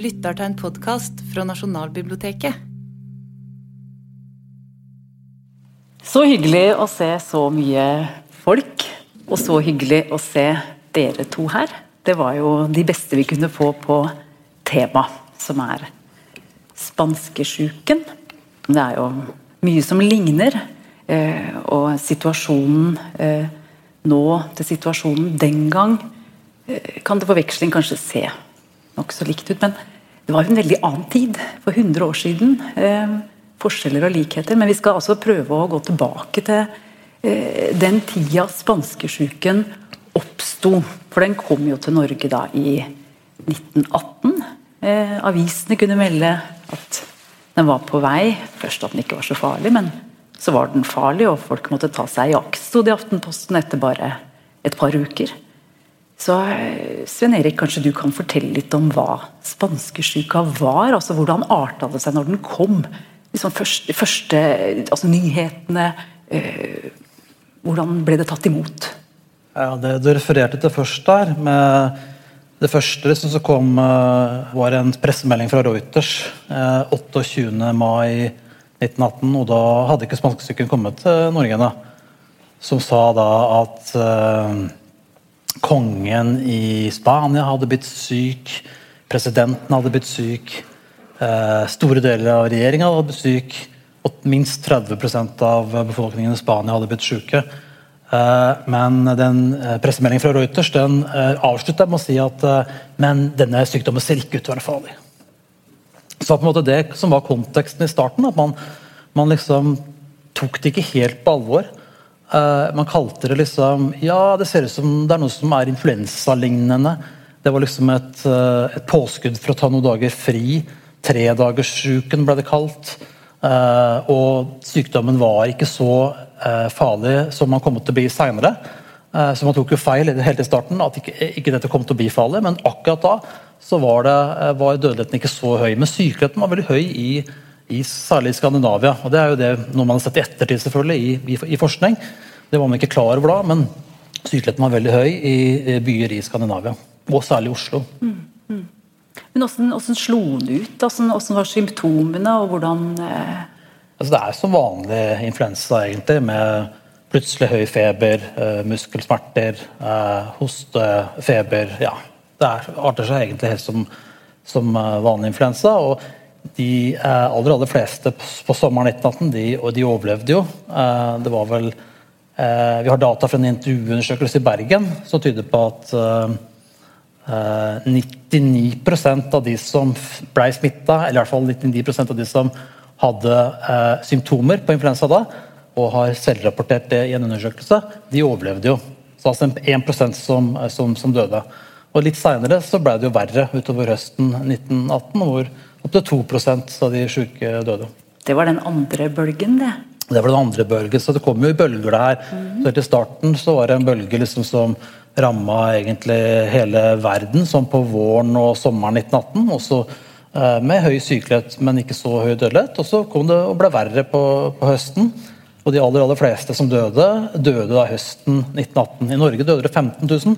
lytter til en podkast fra Nasjonalbiblioteket. Så hyggelig å se så mye folk, og så hyggelig å se dere to her. Det var jo de beste vi kunne få på tema, som er spanskesjuken. Det er jo mye som ligner, eh, og situasjonen eh, nå til situasjonen den gang eh, kan det forveksling kanskje se nokså likt ut. Men det var en veldig annen tid, for 100 år siden. Eh, forskjeller og likheter. Men vi skal altså prøve å gå tilbake til eh, den tida spanskesjuken oppsto. For den kom jo til Norge da i 1918. Eh, avisene kunne melde at den var på vei. Først at den ikke var så farlig, men så var den farlig, og folk måtte ta seg i aks, sto det i Aftenposten etter bare et par uker. Så eh, Sven Erik, kanskje du kan fortelle litt om hva spanskesjuka var? altså Hvordan arta det seg når den kom? Liksom første, første altså Nyhetene. Eh, hvordan ble det tatt imot? Ja, Det du refererte til først der, med det første som kom, uh, var en pressemelding fra Reuters uh, 28. mai 1918. og Da hadde ikke spanskesyken kommet til Norge ennå. Som sa da at uh, kongen i Spania hadde blitt syk, presidenten hadde blitt syk, eh, store deler av regjeringa hadde blitt syk, og minst 30% av befolkningen i Spania hadde blitt syke. Eh, men den eh, pressemeldingen fra Reuters den avslutta med å si at men denne sykdommen ser ikke ut til å være farlig. Så på en måte det som var konteksten i starten, at man, man liksom tok det ikke helt på alvor. Uh, man kalte det liksom Ja, det ser ut som det er noe som er influensalignende. Det var liksom et, uh, et, påskudd for å ta noen dager fri. Tredagersuken ble det kalt. Uh, og sykdommen var ikke så farlig som man kom til å bli seinere. så man tok jo feil i starten at ikke, ikke, dette kom til å bli farlig, men akkurat da så var, det, var dødeligheten ikke så høy. Men sykeligheten var veldig høy i i særlig Skandinavia. og Det er jo det noe man har sett i ettertid selvfølgelig i, i, i, forskning. Det var man ikke klar over da, men sykeligheten var veldig høy i, i byer i Skandinavia. Og særlig i Oslo. Mm, mm. Men hvordan, hvordan, slo den ut? Hvordan, hvordan, var symptomene, og hvordan eh... altså, Det er som vanlig influensa, egentlig, med plutselig høy feber, eh, muskelsmerter, eh, hoste, feber. Ja, det er, arter seg egentlig helt som, som eh, vanlig influensa. og de eh, aller aller fleste på sommeren 1918 de, de overlevde jo. Eh, det var vel eh, Vi har data fra en intervjuundersøkelse i Bergen som tyder på at 99% av de som ble smitta, eller i hvert fall 99% av de som hadde symptomer på influensa da, og har selvrapportert det i en undersøkelse, de overlevde jo. Så altså 1 som, som, som døde. Og Litt seinere ble det jo verre utover høsten 1918, hvor Opptil 2% av de syke døde. Det var den andre bølgen, det? Det var den andre bølgen, så det kom jo i bølger der. Mm. Så Til starten så var det en bølge liksom som ramma egentlig hele verden, som på våren og sommeren 1918. Også eh, med høy sykelighet, men ikke så høy dødelighet. Og så kom det og ble verre på, på høsten. Og de aller, aller fleste som døde, døde da høsten 1918. I Norge døde det 15 000,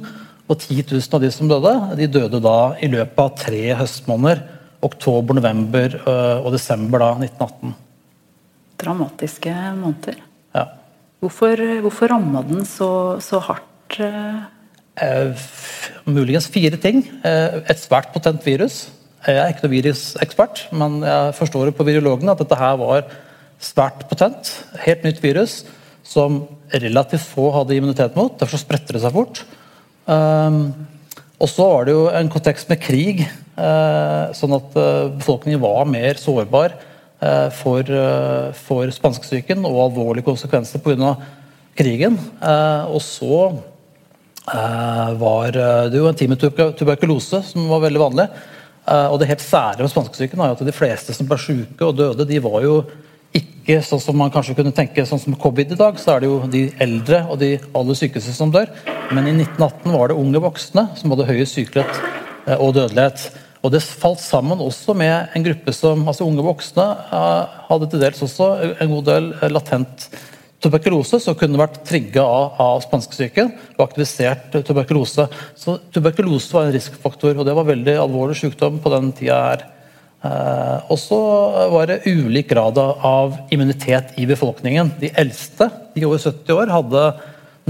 og 10 000 av de som døde, de døde da i løpet av tre høstmåneder oktober, november øh, og desember da, 1918. Dramatiske måneder. Ja. Hvorfor, hvorfor ramma den så, så hardt? Øh? Eh, muligens fire ting. Eh, et svært potent virus. Jeg er ikke noen virusekspert, men jeg forstår det på virologene at dette her var svært potent. Helt nytt virus som relativt få hadde immunitet mot. Derfor spretter det seg fort. Um, og så var det jo en kontekst med krig, eh, sånn at eh, befolkningen var mer sårbar eh, for, for spanskesyken og alvorlige konsekvenser pga. krigen. Og så var det jo en tid med tuberkulose som var veldig vanlig. Og det helt sære med spanskesyken er at de fleste som ble syke og døde, de var jo ikke sånn som man kanskje kunne tenke sånn som covid i dag, så er det jo de eldre og de aller sykeste som dør. Men i 1918 var det unge voksne som hadde høyest sykelighet eh, og dødelighet. Og det falt sammen også med en gruppe som altså unge voksne eh, hadde til dels også en god del latent tuberkulose, som kunne vært trigga av, av spanskesyken og aktivisert tuberkulose. Så tuberkulose var en risikofaktor, og det var veldig alvorlig sykdom på den tida her. Eh, og så var det ulik grad av immunitet i befolkningen. De eldste, de over 70 år, hadde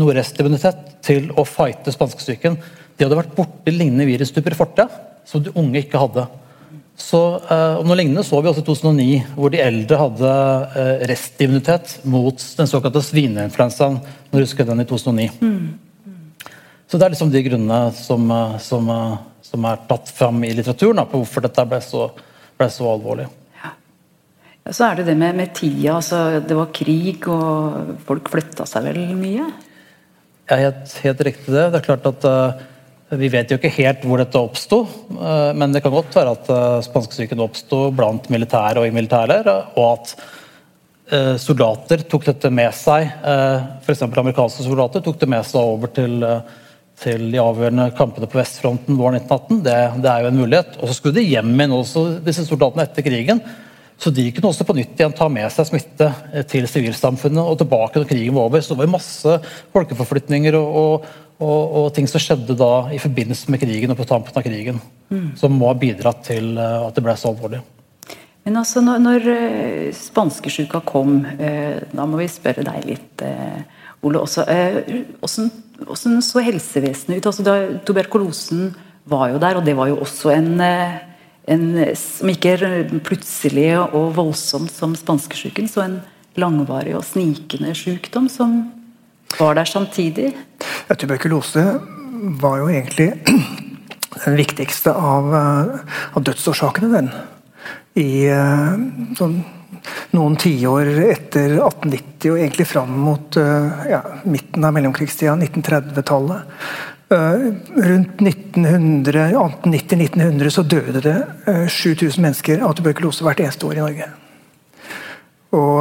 noe restimmunitet til å fighte spanskesyken. De hadde vært borti lignende virustyper i fortida som de unge ikke hadde. Så, eh, og Noe lignende så vi også i 2009, hvor de eldre hadde eh, restimmunitet mot den såkalte svineinfluensaen. Når du husker den i 2009. Mm. Så Det er liksom de grunnene som, som, som er tatt fram i litteraturen da, på hvorfor dette ble så, ble så alvorlig. Ja. Så er det det med, med tida. Altså, det var krig, og folk flytta seg vel mye? Ja, helt, helt riktig det. Det er klart at uh, vi vet jo ikke helt hvor dette oppsto, uh, men det kan godt være at uh, spanskesyken oppsto blant militære og militære, og at soldater tok dette med seg, f.eks. amerikanske soldater tok det med seg over til, til de avgjørende kampene på vestfronten våren 1918. Det, det, er jo en mulighet. Og så skulle de hjem igjen også, disse soldatene etter krigen. Så de kunne også på nytt igjen ta med seg smitte til sivilsamfunnet og tilbake når krigen var over. Så det var masse folkeforflytninger og, og, og, og, ting som skjedde da i forbindelse med krigen og på tampen av krigen, mm. som må ha bidratt til uh, at det ble så alvorlig. Men altså, når, når uh, spanskesjuka kom, da må vi spørre deg litt, Ole. også, Hvordan så helsevesenet ut? Altså, da, tuberkulosen var jo der, og det var jo også en, en som ikke er plutselig og voldsomt som spanskesjuken, så en langvarig og snikende sykdom som var der samtidig? Ja, tuberkulose var jo egentlig den viktigste av, eh, av dødsårsakene, den. I sånn, noen tiår etter 1890 og egentlig fram mot uh, ja, midten av mellomkrigstida, 1930-tallet. Rundt rundt 1890-1900 så døde det 7000 mennesker av tuberkulose hvert eneste år i Norge. Og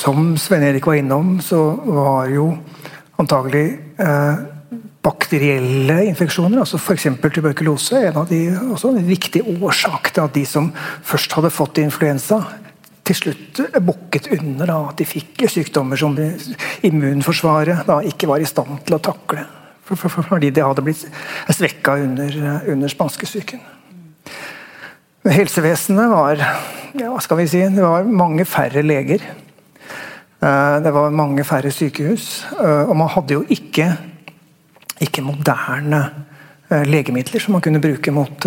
som Sven Erik var innom, så var jo antagelig eh, bakterielle infeksjoner, altså f.eks. tuberkulose, en av de, også en viktig årsak til at de som først hadde fått influensa, til slutt bukket under da, at de fikk sykdommer som immunforsvaret da ikke var i stand til å takle. For, for, for, fordi det hadde blitt svekka under, under spanskesyken. Helsevesenet var ja, skal vi si, det var mange færre leger. Eh, det var mange færre sykehus. Eh, og man hadde jo ikke, ikke moderne eh, legemidler som man kunne bruke mot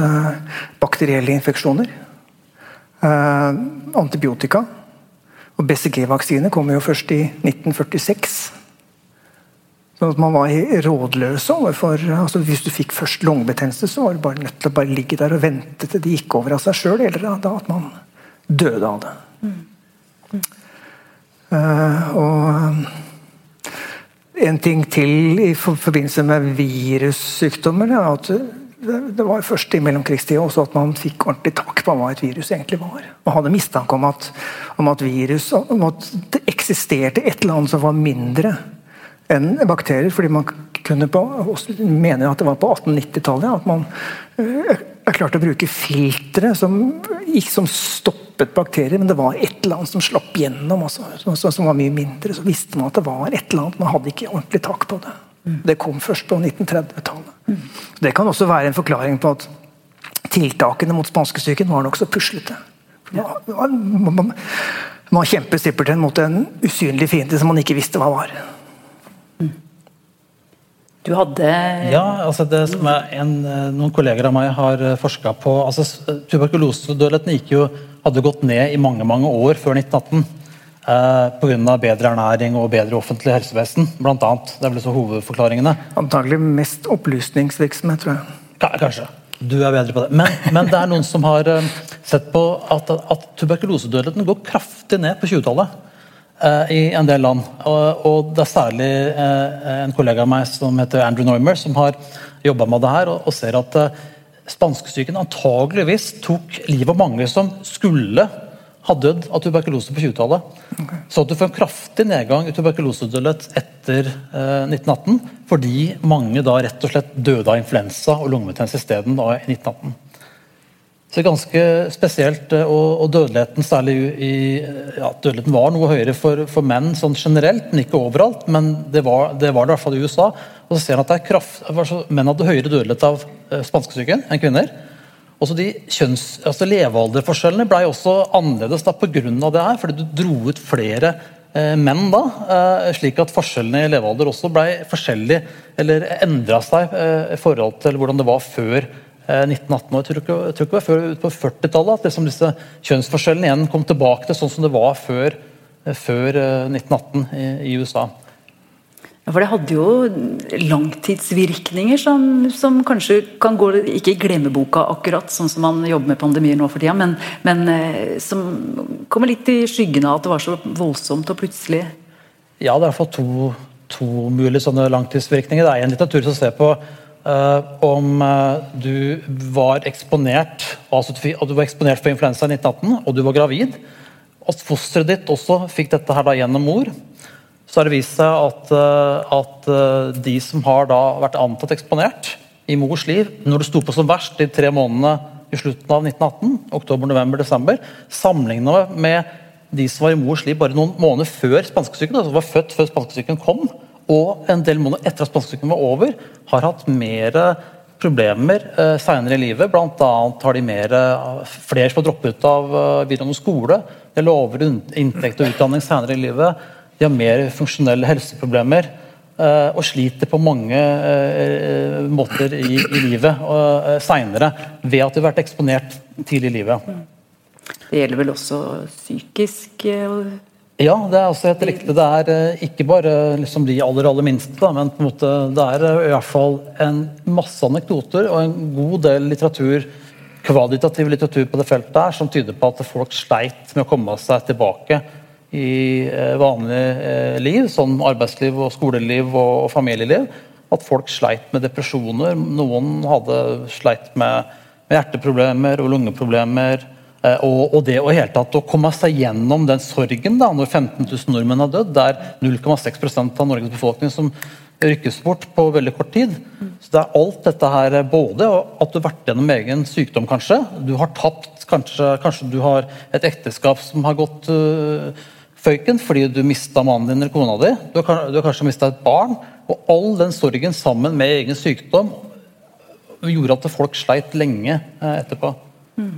bakterielle infeksjoner. Antibiotika. Og BCG-vaksine kom jo først i 1946. Sånn at man var rådløs overfor altså Hvis du fikk først lungebetennelse, så var du bare nødt til å bare ligge der og vente til det gikk over av seg sjøl, eller da at man døde av det. Mm. Mm. Uh, og eh, en ting til i forbindelse med virussykdommer er at det var først i mellomkrigstida også at man fikk ordentlig tak på hva et virus egentlig var. Man hadde mistanke om at, om at virus om at det eksisterte et eller annet som var mindre enn bakterier. fordi man kunne på, også mener at det var på 1890-tallet at man eh, klarte klart å bruke filtre som, som stoppet bakterier, men det var et eller annet som slapp gjennom, også, som, var mye mindre. Så visste man at det var et eller annet, man hadde ikke ordentlig tak på det. Det kom først på 1930-tallet. Mm. Det kan også være en forklaring på at tiltakene mot spanskesyken var nokså puslete. Man, man, man kjempet simpelthen mot en usynlig fiende som man ikke visste hva var. Du hadde Ja, altså det som en, eh, noen kolleger av meg har eh, forska på altså Tuberkulosedødeligheten hadde gått ned i mange mange år før 1918. Eh, Pga. bedre ernæring og bedre offentlig helsevesen, blant annet. Det er vel så hovedforklaringene. Antagelig mest opplysningsvirksomhet, tror jeg. Kanskje. Du er bedre på det. Men, men det er noen som har eh, sett på at, at tuberkulosedødeligheten går kraftig ned på 20-tallet. Eh, i en del land. Og, det er særlig eh, en kollega av meg som heter Andrew Neumer, som har jobba med det her, og, ser at eh, spanskesyken antageligvis tok livet av mange som skulle ha dødd av tuberkulose på 20-tallet. Okay. Så at du får en kraftig nedgang i tuberkulosedødelighet etter eh, 1918, fordi mange da rett og slett døde av influensa og lungebetennelse isteden i 1918. Så det er ganske spesielt, eh, og, og dødeligheten særlig i, ja, dødeligheten var noe høyere for, for, menn sånn generelt, men ikke overalt. Men det var det, var det i hvert fall i USA. Og så ser han at kraft, Menn hadde høyere dødelighet av eh, spanskesyken enn kvinner. Også de kjønns, altså Levealderforskjellene ble også annerledes da pga. det her, fordi du dro ut flere eh, menn da. Eh, slik at forskjellene i levealder også ble forskjellige, eller endra seg eh, i forhold til hvordan det var før 1918. Eh, og Jeg tror ikke, jeg tror ikke det var før på 40-tallet at liksom disse kjønnsforskjellene igjen kom tilbake til sånn som det var før, eh, før 1918 eh, i, i, USA. Ja, for Det hadde jo langtidsvirkninger som, som, kanskje kan gå ikke i glemmeboka, akkurat sånn som man jobber med pandemier nå for tida, men, men som kommer litt i skyggen av at det var så voldsomt og plutselig Ja, det er i hvert fall to, to mulige sånne langtidsvirkninger. Det er en litteratur som ser på om uh, du var eksponert altså du var eksponert for influensa i 1918 og du var gravid, at fosteret ditt også fikk dette her da gjennom mor, så har det vist seg at, uh, at de som har da vært antatt eksponert i mors liv, når det sto på som verst de tre månedene i slutten av 1918, oktober, november, desember, sammenligna med de som var i mors liv bare noen måneder før spanskesyken, altså var født før spanskesyken kom, og en del måneder etter at spanskesyken var over, har hatt mer problemer eh, senere i livet. Annet har de mer, flere som har droppet ut av eh, videregående skole. De har lavere inntekt og utdanning senere i livet. De har mer funksjonelle helseproblemer. Eh, og sliter på mange eh, måter i, i livet uh, seinere ved at de har vært eksponert tidlig i livet. Det gjelder vel også psykisk? Ja, det er også helt riktig. Det er eh, ikke bare liksom de aller aller minste, da, men på en måte, det er eh, i hvert fall en masse anekdoter og en god del litteratur, kvalitativ litteratur på det feltet her, som tyder på at folk sleit med å komme seg tilbake i eh, vanlig liv, som arbeidsliv, og skoleliv og familieliv. At folk sleit med depresjoner. Noen hadde sleit med, hjerteproblemer og lungeproblemer Eh, og, og, det å, helt tatt, å komme seg gjennom den sorgen da, når 15 000 nordmenn har dødd, det er 0,6% av Norges befolkning som rykkes bort på veldig kort tid. Så det er alt dette her, både at du har vært gjennom egen sykdom, kanskje. Du har tapt, kanskje, kanskje du har et ekteskap som har gått uh, føyken fordi du mista mannen din eller kona di. Du har, du har kanskje mista et barn. Og all den sorgen sammen med egen sykdom gjorde at folk sleit lenge etterpå. Mm.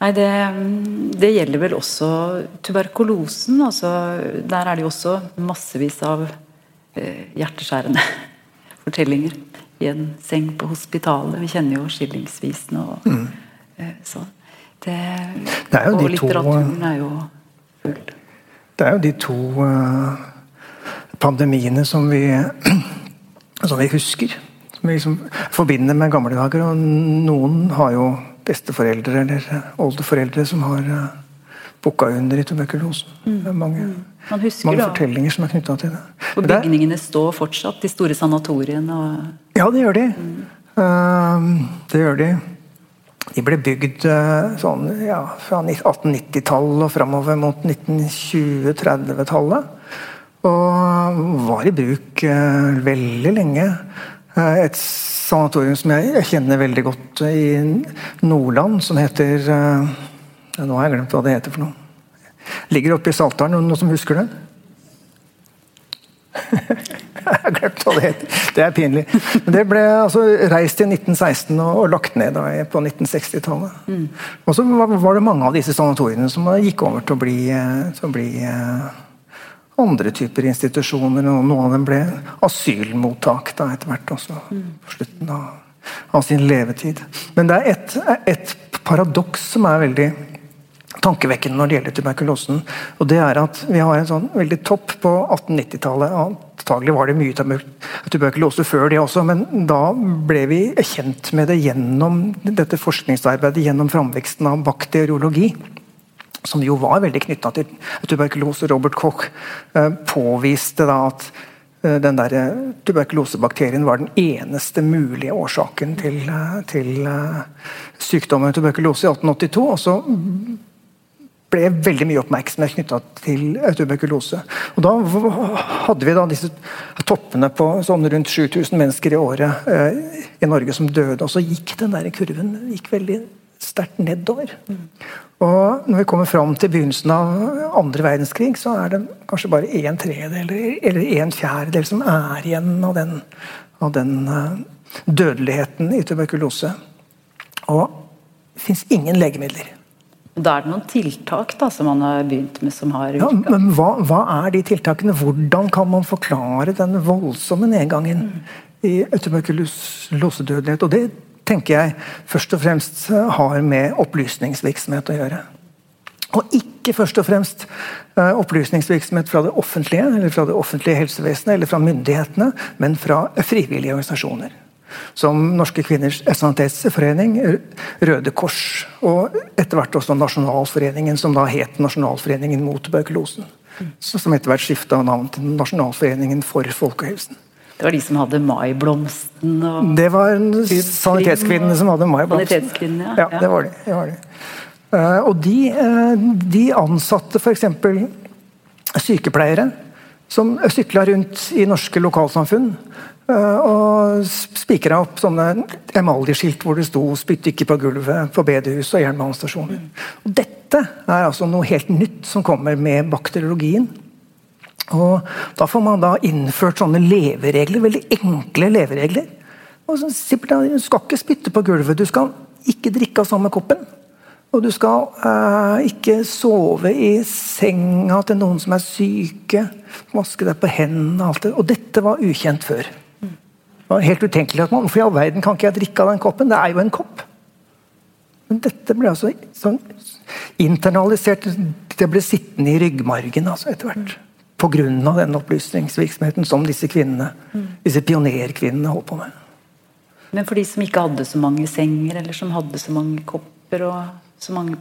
Nei, det, det, gjelder vel også tuberkulosen. Altså, der er det jo også massevis av eh, hjerteskjærende fortellinger i en seng på hospitalet. Vi kjenner jo skillingsvisene og mm. eh, sånn. Det, det og litteraturen to, er jo full. Det er jo de to uh, pandemiene som vi, som vi husker. Som vi liksom forbinder med gamle dager. Og noen har jo besteforeldre eller oldeforeldre som har uh, bukka under i tuberkulosen. Mm. Mange, mm. mange fortellinger som er knytta til det. Og bygningene det, står fortsatt, de store sanatoriene? Og... Ja, det gjør de. Mm. Uh, det gjør de. De ble bygd uh, sånn, ja, fra 1890-tallet og framover mot 1920-30-tallet. Og var i bruk veldig lenge. Et sanatorium som jeg, kjenner veldig godt i Nordland, som heter ja, Nå har jeg glemt hva det heter for noe. Ligger oppe i Saltdalen. Noen, som husker det? jeg har glemt hva det heter. Det er pinlig. Men det ble altså, reist i 1916 og, og lagt ned da, på 1960-tallet. Mm. Og så var, var, det mange av disse sanatoriene som gikk over til å bli, eh, til å bli andre typer institusjoner. og Noen av dem ble asylmottak da etter hvert også, på slutten av, av, sin levetid. Men det er et, et paradoks som er veldig tankevekkende når det gjelder tuberkulosen. og det er at Vi har en sånn veldig topp på 1890-tallet. Antagelig var det mye tuberkulose før det også, men da ble vi kjent med det gjennom dette forskningsarbeidet, gjennom framveksten av bakteriologi som jo var veldig knytta til tuberkulose. Robert Koch eh, påviste da at eh, den der eh, tuberkulosebakterien var den eneste mulige årsaken til, til sykdommen tuberkulose i 1882. Og så ble veldig mye oppmerksomhet knytta til tuberkulose. Og Da hadde vi da disse toppene på sånn rundt 7000 mennesker i året i Norge som døde. Og så gikk den der kurven gikk veldig sterkt nedover. Og når vi kommer fram til begynnelsen av andre verdenskrig, så er det kanskje bare en tredjedel eller en fjerdedel som er igjen av den, av den uh, dødeligheten i tuberkulose. Og det fins ingen legemidler. Da er det noen tiltak da, som man har begynt med som har ja, Men hva, hva, er de tiltakene? Hvordan kan man forklare den voldsomme nedgangen mm. i tuberkulosedødelighet? Og det tenker jeg først og fremst har med opplysningsvirksomhet å gjøre. Og ikke først og fremst uh, opplysningsvirksomhet fra det offentlige eller fra det offentlige helsevesenet eller fra myndighetene, men fra frivillige organisasjoner. Som Norske kvinners sanitetsforening, Røde Kors og etter hvert også Nasjonalforeningen, som da het Nasjonalforeningen mot tuberkulosen. Som etter hvert skifta navn til Nasjonalforeningen for folkehelsen. Det var de som hadde maiblomsten og Det var sanitetskvinnene som hadde maiblomsten. Ja, ja, det var de. Det var de. Uh, og de, uh, de ansatte f.eks. sykepleiere som sykla rundt i norske lokalsamfunn Eh, og spikra opp sånne emaljeskilt hvor det sto 'spytt ikke på gulvet' på bedehus og jernbanestasjoner. Og dette er altså noe helt nytt som kommer med bakteriologien. Og Da får man da innført sånne leveregler, veldig enkle leveregler. Og så, du skal ikke spytte på gulvet, du skal ikke drikke av samme koppen. Og du skal eh, ikke sove i senga til noen som er syke. Vaske deg på hendene. Og, alt det. og dette var ukjent før. Det var helt utenkelig at man, Hvorfor i all verden kan ikke jeg drikke av den koppen? Det er jo en kopp. Men dette ble altså sånn internalisert. Det ble sittende i ryggmargen altså etter hvert. Pga. den opplysningsvirksomheten som disse kvinnene, disse pionerkvinnene holdt på med. Men for de som ikke hadde så mange senger, eller som hadde så mange kopper og så mange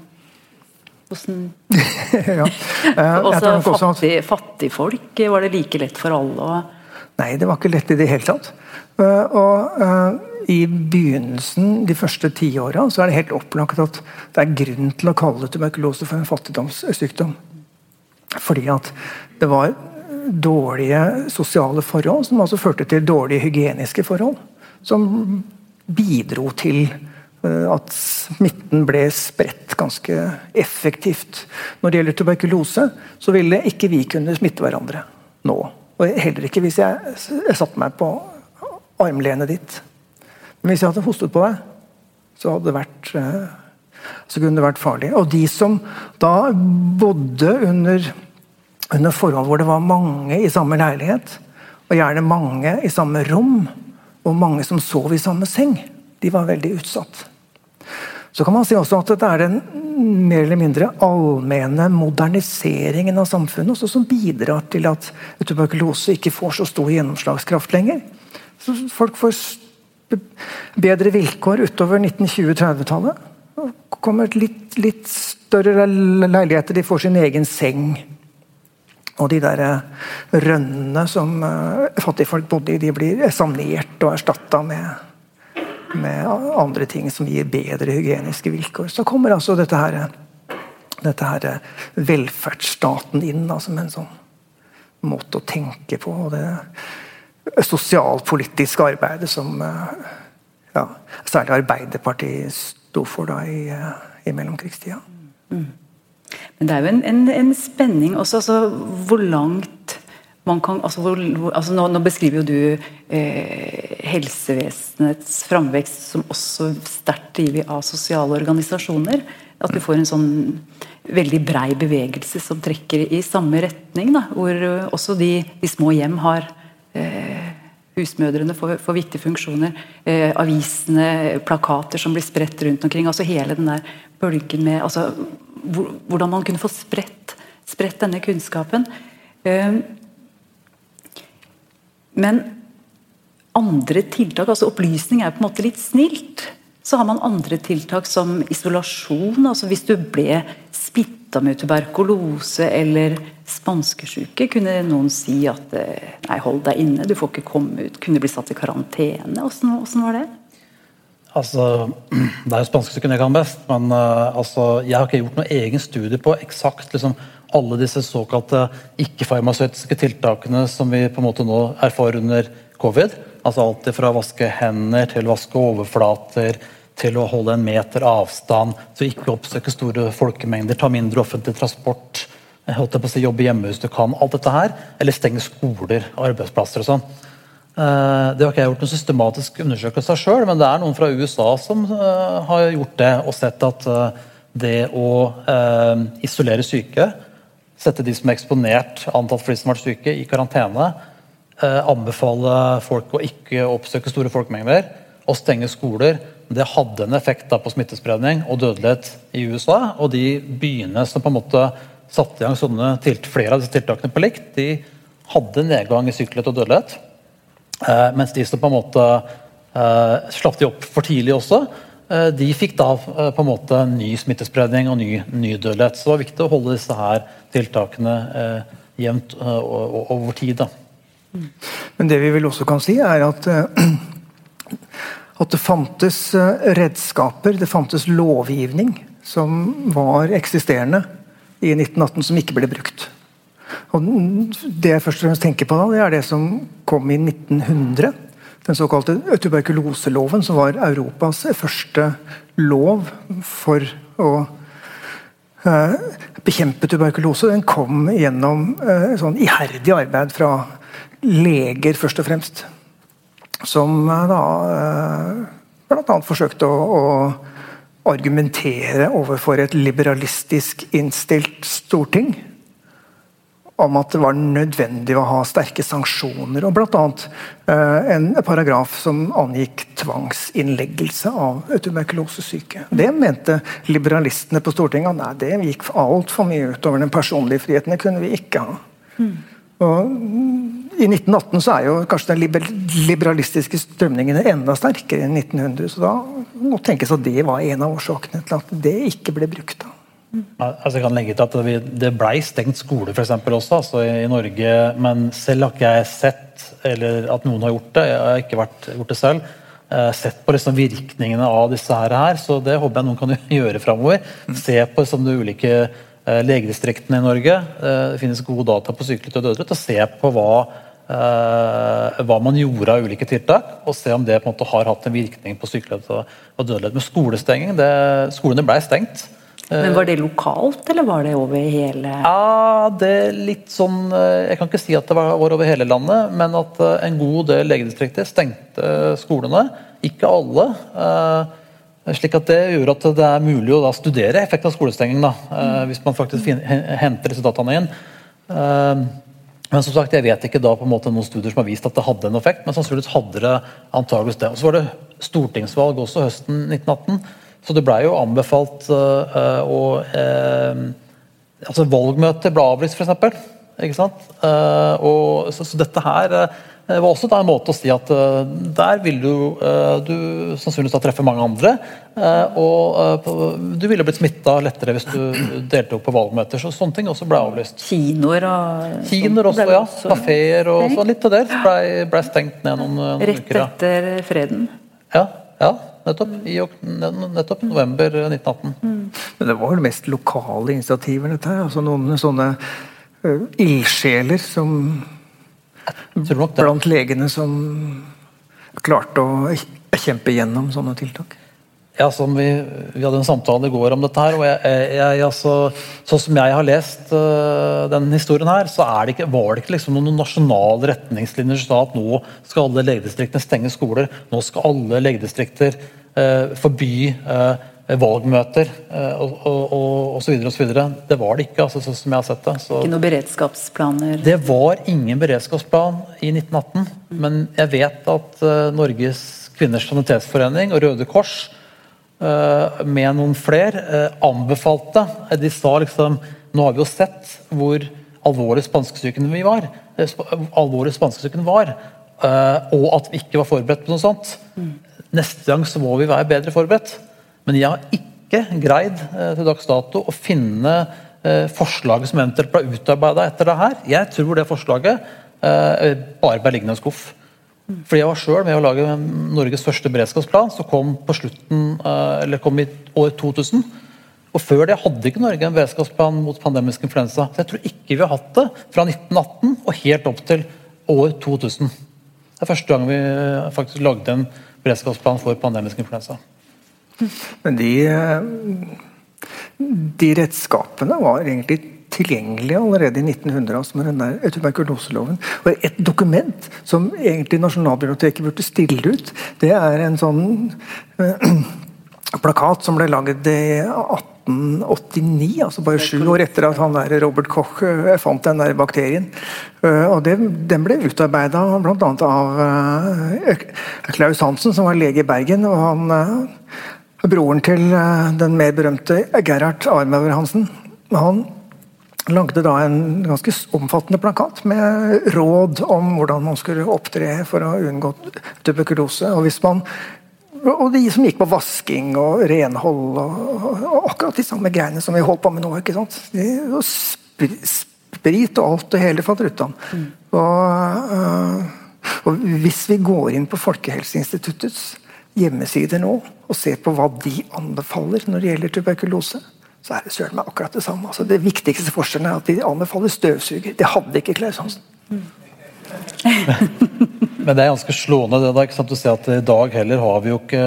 Hvordan ja. uh, Også fattig, fattigfolk, var det like lett for alle å Nei, det var ikke lett i det hele tatt. Eh, og uh, I begynnelsen, de første tiåra, så er det helt opplagt at det er grunn til å kalle tuberkulose for en fattigdomssykdom. Fordi at det var dårlige sosiale forhold som altså førte til dårlige hygieniske forhold. Som bidro til uh, at smitten ble spredt ganske effektivt. Når det gjelder tuberkulose, så ville ikke vi kunne smitte hverandre nå. Og heller ikke hvis jeg, jeg satte meg på armlenet ditt. Men hvis jeg hadde hostet på deg, så hadde det vært eh, så kunne det vært farlig. Og de som da bodde under, under forhold hvor det var mange i samme leilighet, og gjerne mange i samme rom, og mange som sov i samme seng, de var veldig utsatt. Så kan man si også at det er den mer eller mindre allmenne moderniseringen av samfunnet også som bidrar til at tuberkulose ikke får så stor gjennomslagskraft lenger. Så folk får bedre vilkår utover 1920-30-tallet. Kommer litt, litt, større leiligheter, de får sin egen seng. Og de der eh, rønnene som uh, fattigfolk bodde i, de blir sanert og erstatta med, med andre ting som gir bedre hygieniske vilkår. Så kommer altså dette her, dette her eh, velferdsstaten inn da, som en sånn måte å tenke på. og det sosialpolitiske arbeidet som eh, ja, særlig Arbeiderpartiet sto for da i, eh, i mellomkrigstida. Mm. Men det er jo en, en, en spenning også, altså hvor langt man kan altså, hvor, altså nå, nå, beskriver jo du eh, helsevesenets framvekst som også sterkt drevet av sosiale organisasjoner. At du får en sånn veldig brei bevegelse som trekker i samme retning. Da, hvor også de, de små hjem har Eh, husmødrene får, får viktige funksjoner. Eh, avisene, plakater som blir spredt rundt omkring. altså Hele den der bølgen med altså, Hvordan man kunne få spredt, spredt denne kunnskapen. Eh, men andre tiltak, altså opplysning er på en måte litt snilt. Så har man andre tiltak som isolasjon. altså Hvis du ble smitta med tuberkulose eller spanskesjuke, kunne noen si at nei, hold deg inne, du får ikke komme ut. Kunne bli satt i karantene. Hvordan var det? Altså, Det er jo spanskesyken jeg kan best, men uh, altså, jeg har ikke gjort noen egen studie på eksakt liksom, alle disse såkalte ikke-farmasøytiske tiltakene som vi på en måte nå erfarer under covid. Altså Alt fra å vaske hender til å vaske overflater til å holde en meter avstand, så ikke oppsøke store folkemengder, ta mindre offentlig transport, holdt jeg på å si, jobbe hjemme hvis du kan. Alt dette her. Eller stenge skoler og arbeidsplasser og sånn. Eh, det har ikke jeg gjort noen systematisk undersøkelse av sjøl, men det er noen fra USA som eh, har gjort det og sett at eh, det å isolere syke, sette de som er eksponert, antatt for de som har vært syke, i karantene, anbefale folk å ikke oppsøke store folkemengder og stenge skoler, det hadde en effekt på smittespredning og dødelighet i USA. Og de byene som på en måte satte i gang sånne flere av disse tiltakene på likt, de hadde nedgang i sykelighet og dødelighet. Eh, mens de som på en måte eh, slapp de opp for tidlig også, eh, de fikk da eh, på en måte ny smittespredning og ny, ny, dødelighet. Så det var viktig å holde disse her tiltakene eh, jevnt eh, over tid. Da. Men det vi vel også kan si, er at, at det fantes redskaper, det fantes lovgivning som var eksisterende i 1918 som ikke ble brukt. Og det jeg først og fremst tenker på da, det er det som kom i 1900. Den såkalte tuberkuloseloven, som var Europas første lov for å eh, bekjempe tuberkulose. Den kom gjennom eh, sånn iherdig arbeid fra leger, først og fremst. Som eh, da eh, bl.a. forsøkte å, å argumentere overfor et liberalistisk innstilt storting om at det var nødvendig å ha sterke sanksjoner. og Bl.a. Uh, en paragraf som angikk tvangsinnleggelse av tuberkulosesyke. Det mente liberalistene på Stortinget nei, det gikk altfor mye utover den personlige friheten. Det kunne vi ikke ha. Mm. Og I 1918 så er jo kanskje den liberalistiske strømningene enda sterkere enn 1900. Så da må tenkes at det var en av årsakene til at det ikke ble brukt. da. Altså jeg kan legge til at Det ble stengt skole for eksempel, også altså i, Norge, men selv har ikke jeg sett eller at noen har gjort det. Jeg har ikke vært, gjort det selv. Eh, sett på liksom virkningene av disse her, så det håper jeg noen kan gjøre framover. Se på liksom, de ulike legedistriktene i Norge. Eh, det finnes gode data på sykelighet og dødelighet. og Se på hva, eh, hva man gjorde av ulike tiltak, og se om det på en måte har hatt en virkning på sykelighet og, dødelighet. Med skolestenging, det, Skolene ble stengt. Men Var det lokalt, eller var det over hele Ja, det er litt sånn eh, Jeg kan ikke si at det var over hele landet, men at eh, en god del legedistrikter stengte skolene. Ikke alle. Eh, slik at Det gjør at det er mulig å studere effekten av skolestenging. Da, hvis man faktisk henter disse dataene inn. Men som sagt, jeg vet ikke da på en måte noen studier som har vist at det hadde en effekt, men sannsynligvis hadde det antageligvis det. Og Så var det stortingsvalg også høsten 1918. Så det blei jo anbefalt uh, å altså Valgmøter ble avlyst, f.eks. Ikke sant? Og, så, så, dette her var også en måte å si at der vil du, du sannsynligvis da treffe mange andre. og du ville blitt smitta lettere hvis du deltok på valgmøter. Så sånne ting også ble avlyst. Kinoer og Kinoer også, ja. Kafeer og sånn. Litt av det ble, ble stengt ned noen, noen Rett uker. Rett etter freden? Ja. ja. Nettopp. I nettopp november 1918. Mm. Men det var vel mest lokale initiativer, dette her? Altså noen sånne uh, ildsjeler som Blant legene som klarte å kjempe gjennom sånne tiltak? Ja, som vi, vi, hadde en samtale i går om dette her. og jeg, jeg, altså, Sånn som jeg har lest uh, den historien her, så det ikke, var det ikke liksom noen nasjonale retningslinjer som sa at nå skal alle legedistriktene stenge skoler. Nå skal alle legedistrikter uh, forby uh, valgmøter uh, og, videre. Det var det ikke, altså, sånn som jeg har sett det. Så, ikke noen beredskapsplaner? Det var ingen beredskapsplan i 1918. Mm. Men jeg vet at Norges kvinners sanitetsforening og Røde Kors uh, med noen flere, uh, anbefalte De sa liksom Nå har vi jo sett hvor alvorlig spanskesyken vi var. Eh, alvorlig spanskesyken var. Og at vi ikke var forberedt på noe sånt. Neste gang så må vi være bedre forberedt. Men jeg har ikke greid til dags dato å finne forslaget som eventuelt ble utarbeida etter det her. Jeg tror det forslaget bare ble liggende i en skuff. Fordi jeg var sjøl med å lage Norges første beredskapsplan, som kom på slutten, eh, eller kom i år 2000. Og Før det hadde ikke Norge en beredskapsplan mot pandemisk influensa. Så jeg tror ikke vi har hatt det fra 1918 og helt opp til år 2000. Det er første gang vi eh, faktisk lagde en beredskapsplan for pandemisk influensa. Men de, de redskapene var egentlig tilgjengelige allerede i 1900, altså med den der tuberkuloseloven. Og Et dokument som egentlig Nasjonalbiblioteket burde stille ut, det er en sånn øh, plakat som ble laget i 1889, altså bare sju år etter at han der Robert Koch øh, fant den der bakterien. Uh, og det, Den ble utarbeida bl.a. av uh, Klaus Hansen, som var lege i Bergen. og han Broren til den mer berømte Gerhard Armauer Hansen. Han lagde da en ganske omfattende plakat med råd om hvordan man skulle opptre for å unngå tuberkulose. Og, man, og de som gikk på vasking og renhold og, og akkurat de samme greiene som vi holdt på med nå. ikke sant? De, sprit og alt og hele faller utan. Mm. Og, øh, og hvis vi går inn på Folkehelseinstituttets hjemmesider nå og ser på hva de anbefaler når det gjelder tuberkulose, så er det søren meg akkurat det samme. Altså, det viktigste forskjellen er at de anbefaler støvsuger. Det hadde ikke Klaus Hansen. Men det er ganske slående det da, ikke sant? å se at i dag heller har vi jo ikke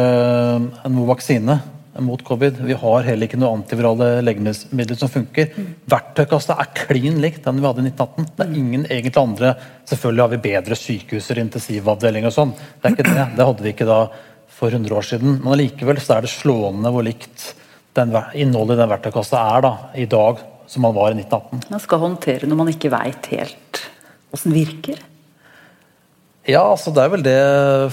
noe vaksine mot covid. Vi har heller ikke noe antivirale legemidler som funker. Verktøykassa er klin likt den vi hadde i 1918. Det er ingen egentlig andre Selvfølgelig har vi bedre sykehuser, intensivavdeling og sånn. Det er ikke det. Det hadde vi ikke da for 100 år siden. Men allikevel er det slående hvor likt den, innholdet i den verktøykassa er da, i dag som man var i 1918. Man skal håndtere når man ikke veit helt åssen virker? Ja, altså det er vel det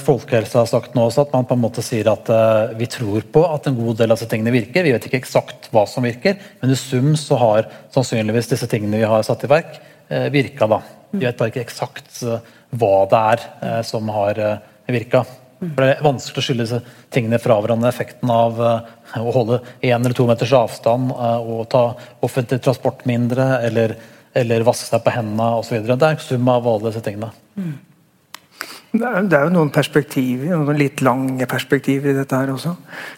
Folkehelsa har sagt nå også, at man på en måte sier at uh, vi tror på at en god del av disse tingene virker. Vi vet ikke eksakt hva som virker, men i sum så har sannsynligvis disse tingene vi har satt i verk, uh, virka. da. Vi vet bare ikke eksakt uh, hva det er som har virka. For Det er vanskelig å skille tingene fra hverandre. Effekten av uh, å holde én eller to meters avstand uh, og ta offentlig transport mindre, eller, eller vaske seg på hendene osv. Det er en sum av alle disse tingene. Mm. Det er, det er, jo noen perspektiver, noen litt lange perspektiver i dette her også.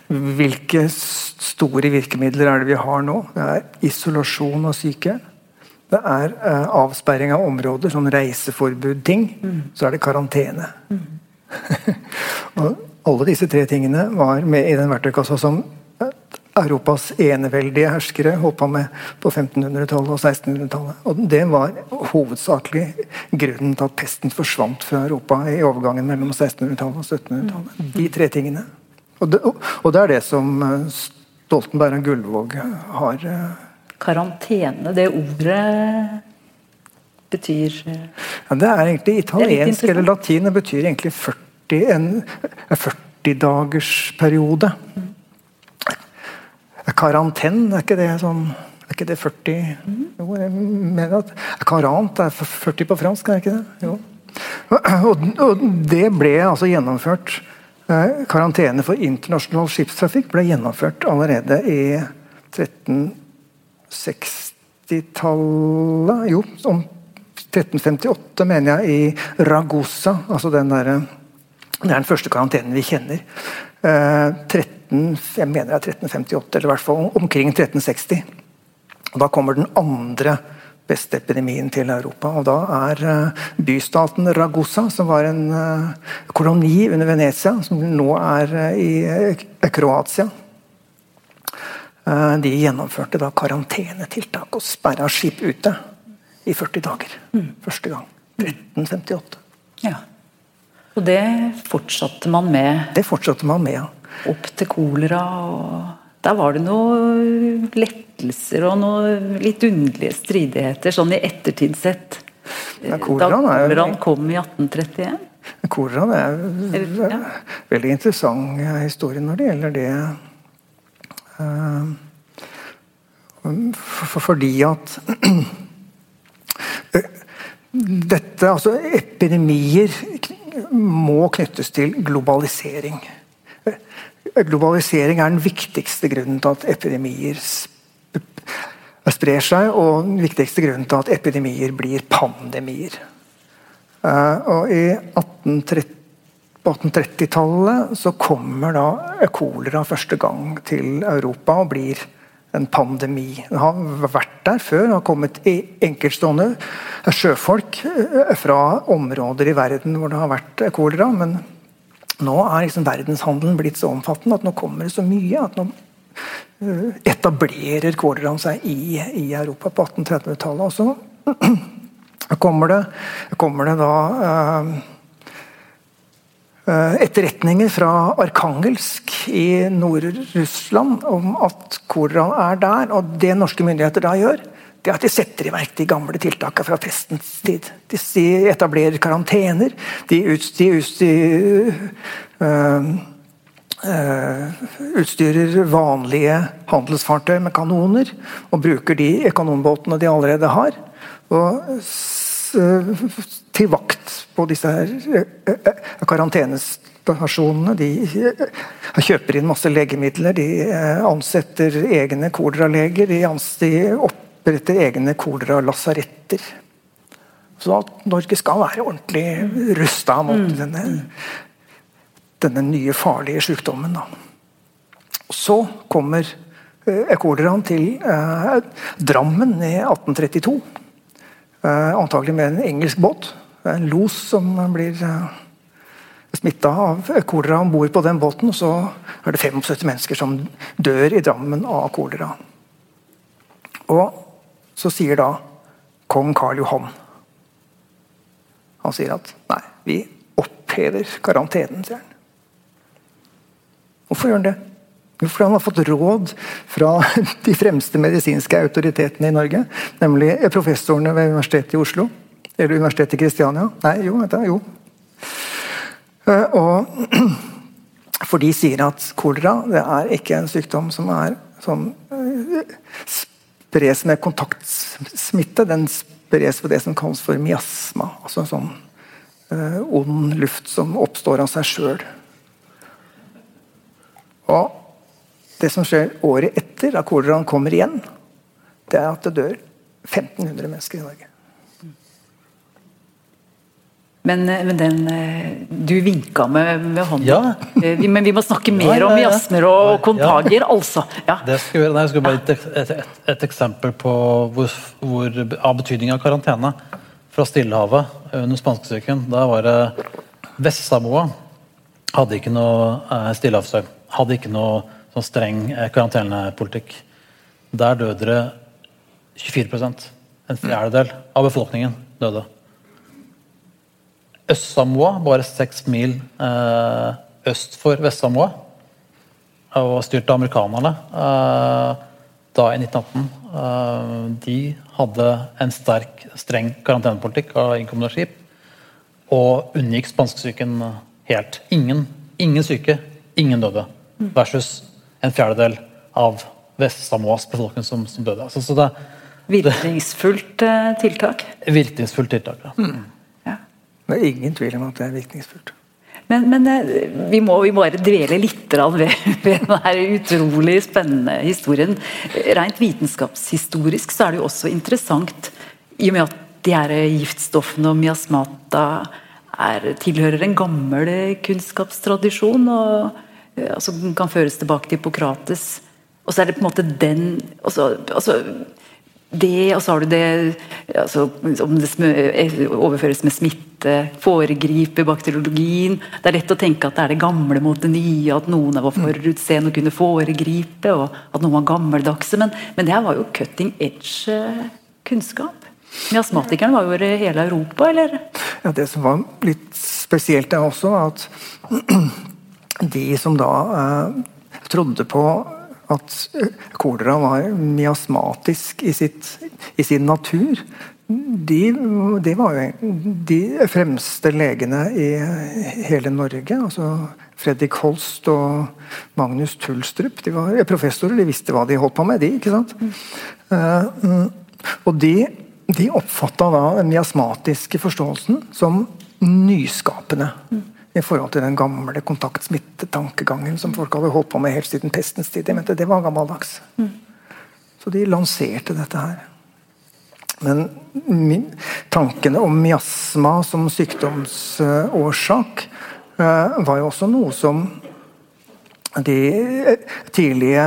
Hvilke store virkemidler er det vi har nå? Det er isolasjon av syke. Det er uh, avsperring av områder, sånn reiseforbud-ting. Mm. Så er det karantene. Mm. og alle disse tre tingene var med i den verktøykassa som Europas eneveldige herskere håpa med på 1500-tallet og 1600-tallet. Og Det var hovedsakelig grunnen til at pesten forsvant fra Europa i overgangen mellom 1600-tallet og 1700-tallet. De tre tingene. Og det, og det, er det som eh, Stoltenberg og Gullvåg har eh, Karantene, det ordet betyr eh, ja, Det er egentlig italiensk eller latin. Det betyr egentlig 40, en 40-dagersperiode. Mm. Karanten, er ikke det sånn er ikke det 40 mm. Jo, jeg mener at Karant er 40 på fransk, er ikke det? Jo. Og, det ble altså gjennomført eh, Karantene for internasjonal skipstrafikk ble gjennomført allerede i 1360-tallet. Jo, om 1358, mener jeg, i Ragusa. altså den der, Det er den første karantenen vi kjenner. Eh, 13, jeg mener det er 1358, eller i hvert fall omkring 1360. Og Da kommer den andre beste epidemien til Europa. og Da er eh, bystaten Ragusa, som var en eh, koloni under Venezia, som nå er eh, i Kroatia De gjennomførte da karantenetiltak og sperra skip ute i 40 dager. Mm. Første gang. 1358. Ja. Og det fortsatte man med? Det fortsatte man med, ja. Opp til kolera og Der var det noen lettelser og noen litt underlige stridigheter, sånn i ettertid sett. Ja, da koleraen kom i 1831? Koleraen er en ja. veldig interessant historie når det gjelder det. Uh, fordi at dette, altså Epidemier må knyttes til globalisering. Globalisering er den viktigste grunnen til at epidemier sprer seg, og den viktigste grunnen til at epidemier blir pandemier. Eh, og I 1830 på 1830-tallet så kommer da kolera første gang til Europa og blir en pandemi. Den har vært der før. Det har kommet enkeltstående sjøfolk eh, fra områder i verden hvor det har vært kolera. Men nå er liksom verdenshandelen blitt så omfattende at nå kommer det så mye at nå eh, etablerer koleraen seg i, i Europa på 1830-tallet. Og så kommer det, kommer det da eh, Eh, etterretninger fra Arkangelsk i Nord-Russland om at koleraen er der. Og det norske myndigheter da gjør, det er at de setter i verk de gamle tiltakene fra festens tid. De etablerer karantener. De utstyrer, øh, øh, utstyrer vanlige handelsfartøy med kanoner. Og bruker de kanonbåtene de allerede har. Og til vakt på disse her eh, eh, karantenestasjonene. De eh, kjøper inn masse legemidler, de ansetter egne koleraleger. De, de oppretter egne koleralasaretter. Så at Norge skal være ordentlig rusta mot mm. denne, denne, nye, farlige sykdommen. Da. Så kommer koleraen til eh, Drammen i 1832. Eh, antagelig med en engelsk båt. En los som blir eh, smitta av kolera om bord på den båten. Og så er det 75 mennesker som dør i Drammen av kolera. Og så sier da kong Karl Johan Han sier at nei, vi opphever karantenen, sier han. Hvorfor gjør han det? Jo, fordi han har fått råd fra de fremste medisinske autoritetene i Norge. Nemlig professorene ved Universitetet i Oslo. Eller Universitetet i Kristiania. Nei, jo, vet jeg, jo. Eh, og For de sier at kolera det er ikke en sykdom som er sånn eh, spres med kontaktsmitte. Den spres ved det som kalles for miasma. Altså en sånn uh, ond luft som oppstår av seg sjøl. Og det som skjer året etter da koleraen kommer igjen, det er at det dør 1500 mennesker i Norge. Men, eh, men den eh, Du vinka med, med hånda. Ja. Eh, vi, men vi må snakke mer ja, ja, om jasmer og kontagier, altså. Det skal jeg, jeg skal bare et, et, et, et eksempel på hvor, hvor, av betydning av karantene. Fra Stillehavet under spanskesyken. Da var det Vest-Samoa. Hadde ikke noe eh, stillehavsøy. Hadde ikke noe sånn streng karantenepolitikk. Der døde det 24% En fjerdedel av befolkningen døde. Øst-Samoa, bare seks mil eh, øst for Vest-Samoa, og styrt av amerikanerne eh, da i 1918. Eh, de hadde en sterk, streng karantenepolitikk av innkommende skip, og unngikk spanskesyken helt. Ingen, ingen syke, ingen døde. Versus en fjerdedel av Vest-Samoas befolkning som, som, døde. Altså, så det, virkningsfullt tiltak? Virkningsfullt tiltak, ja. Mm. Det er ingen tvil om at det er virkningsfullt. Men, men eh, vi, må, bare dvele litt ved, ved denne utrolig spennende historien. Rent vitenskapshistorisk så er det jo også interessant, i og med at de her giftstoffene og miasmata er, tilhører en gammel kunnskapstradisjon. og altså, Den kan føres tilbake til Hippokrates. Og så er det på en måte den altså, altså det, og så har du det altså, Om det eh, overføres med smitte, foregriper bakteriologien Det er lett å tenke at det er det gamle mot det nye, at noen var forutseende og kunne foregripe, og at noen var gammeldagse. Men, men det her var jo cutting edge eh. Miasmatikerne var jo over hele Europa, eller? Ja, Det som var litt spesielt, er også at de som da eh, trodde på at kolera var miasmatisk i, sitt, i sin natur, de, de, var jo de fremste legene i hele Norge. altså Fredrik Holst og Magnus Tulstrup. De var professorer, de visste hva de holdt på med, de. ikke sant? Mm. og de, de oppfatta da den miasmatiske forståelsen som nyskapende. I forhold til den gamle kontaktsmittetankegangen som folk hadde holdt på med helt siden pestens tid. De mente det var gammeldags. Mm. Så de lanserte dette her. Men tankene om miasma som sykdomsårsak var jo også noe som de tidlige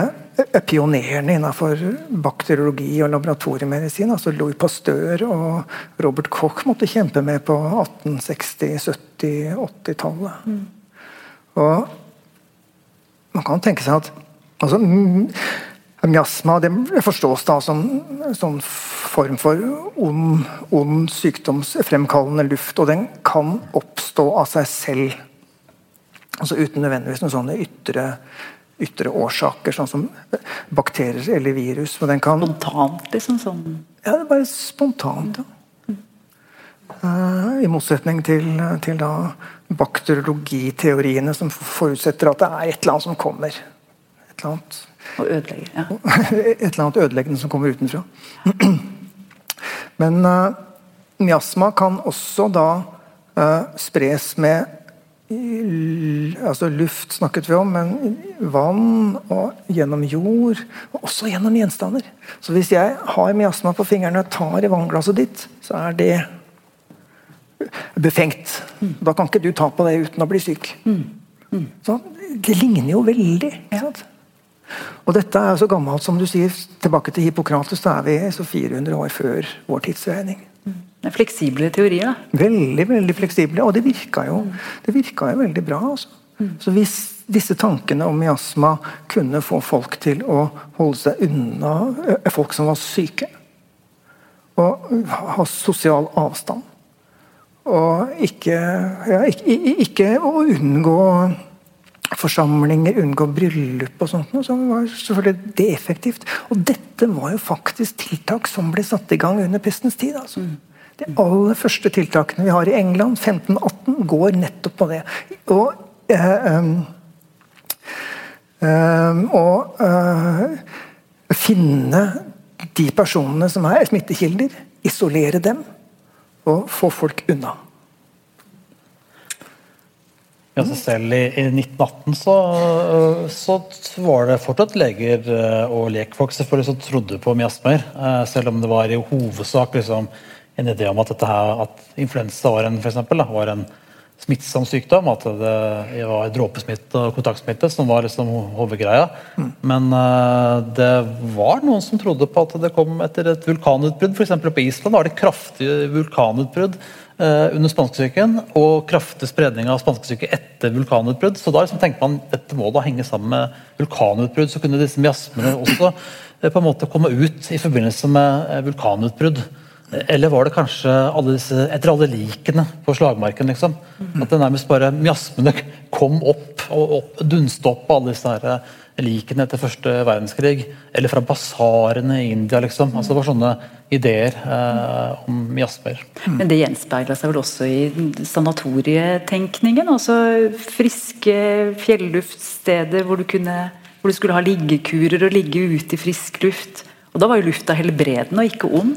pionerene innenfor bakteriologi og laboratoriemedisin, altså Louis Pasteur og Robert Koch, måtte kjempe med på 1860-, 70-, 80-tallet. Mm. Og man kan tenke seg at altså, Miasma det forstås da som en form for ond, ond sykdomsfremkallende luft, og den kan oppstå av seg selv. Altså Uten nødvendigvis noen sånne ytre ytre årsaker, sånn som bakterier eller virus. Men den kan, spontant, liksom? sånn? Ja, det er bare spontant. Ja. Uh, I motsetning til, til da bakteriologiteoriene som forutsetter at det er et eller annet som kommer. Et eller annet, Og ødelegger. Ja. et eller annet ødeleggende som kommer utenfra. Men uh, miasma kan også da uh, spres med altså Luft snakket vi om, men vann og gjennom jord. Og også gjennom gjenstander. Så hvis jeg har miasma på fingrene og tar i vannglasset ditt, så er det befengt. Da kan ikke du ta på det uten å bli syk. Så det ligner jo veldig. Og dette er så gammelt som du sier, tilbake til Hippokrates, da er vi så 400 år før vår tidsregning. Fleksible teorier? Veldig veldig fleksible, og det virka jo, det virka jo veldig bra. Altså. Mm. Så hvis disse tankene om miasma kunne få folk til å holde seg unna folk som var syke, og ha sosial avstand og ikke, ja, ikke, ikke å unngå forsamlinger, unngå bryllup og sånt, så var selvfølgelig det effektivt. Og dette var jo faktisk tiltak som ble satt i gang under pestens tid. altså. Mm. De aller første tiltakene vi har i England, 1518, går nettopp på det. Og, eh, eh, og eh, finne de personene som er smittekilder, isolere dem og få folk unna. Ja, så selv i, i 1918 så, så, var det fortsatt leger eh, og lekfolk selvfølgelig som trodde på miasmer. Eh, selv om det var i hovedsak liksom, en idé om at, her, at influensa var en, for eksempel, da, var en smittsom sykdom. At det var dråpesmitte og kontaktsmitte som var liksom hovedgreia. Mm. Men uh, det var noen som trodde på at det kom etter et vulkanutbrudd. F.eks. på Island var det kraftige vulkanutbrudd under spanskesyken. Og kraftig spredning av spanskesyke etter vulkanutbrudd. Så da liksom tenkte man dette må da henge sammen med vulkanutbrudd. Så kunne disse miasmene også uh, på en måte komme ut i forbindelse med vulkanutbrudd. Eller var det kanskje alle disse, etter alle likene på slagmarken? liksom? At det nærmest bare miasmene kom opp og opp, dunste opp alle disse her eh, likene etter første verdenskrig. Eller fra basarene i India. liksom. Altså Det var sånne ideer eh, om miasmer. Men det gjenspeila seg vel også i sanatorietenkningen? Altså friske fjelluftsteder hvor du, kunne, hvor du skulle ha liggekurer og ligge ute i frisk luft. Og da var jo lufta helbredende og ikke ond.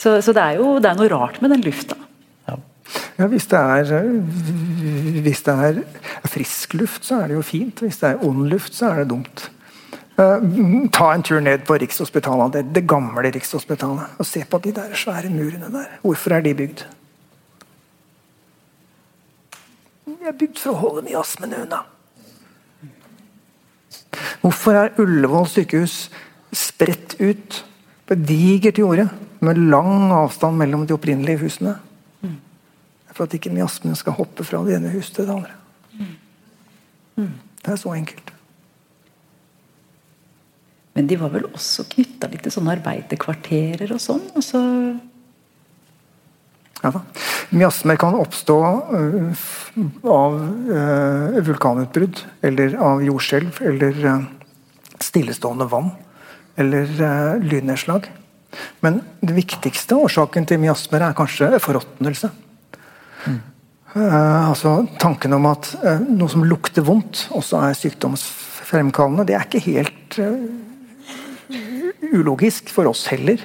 Så, så det er jo det er noe rart med den lufta. Ja. hvis det er Hvis det er frisk luft, så er det jo fint. Hvis det er ond luft, så er det dumt. Uh, ta en tur ned på Rikshospitalet, det, det gamle Rikshospitalet, og se på de der svære murene der. Hvorfor er de bygd? De er bygd for å holde miasmene unna. Hvorfor er Ullevål sykehus spredt ut på et digert jorde? Med lang avstand mellom de opprinnelige husene. For at ikke miasmene skal hoppe fra det ene huset til det andre. Det er så enkelt. Men de var vel også knytta litt til sånne arbeiderkvarterer og sånn? Altså ja da. Miasmer kan oppstå uh, av uh, vulkanutbrudd eller av jordskjelv eller uh, stillestående vann eller lynnedslag. Men den viktigste årsaken til miasmer er kanskje forråtnelse. Mm. Uh, altså Tanken om at uh, noe som lukter vondt, også er sykdomsfremkallende, det er ikke helt uh, ulogisk for oss heller.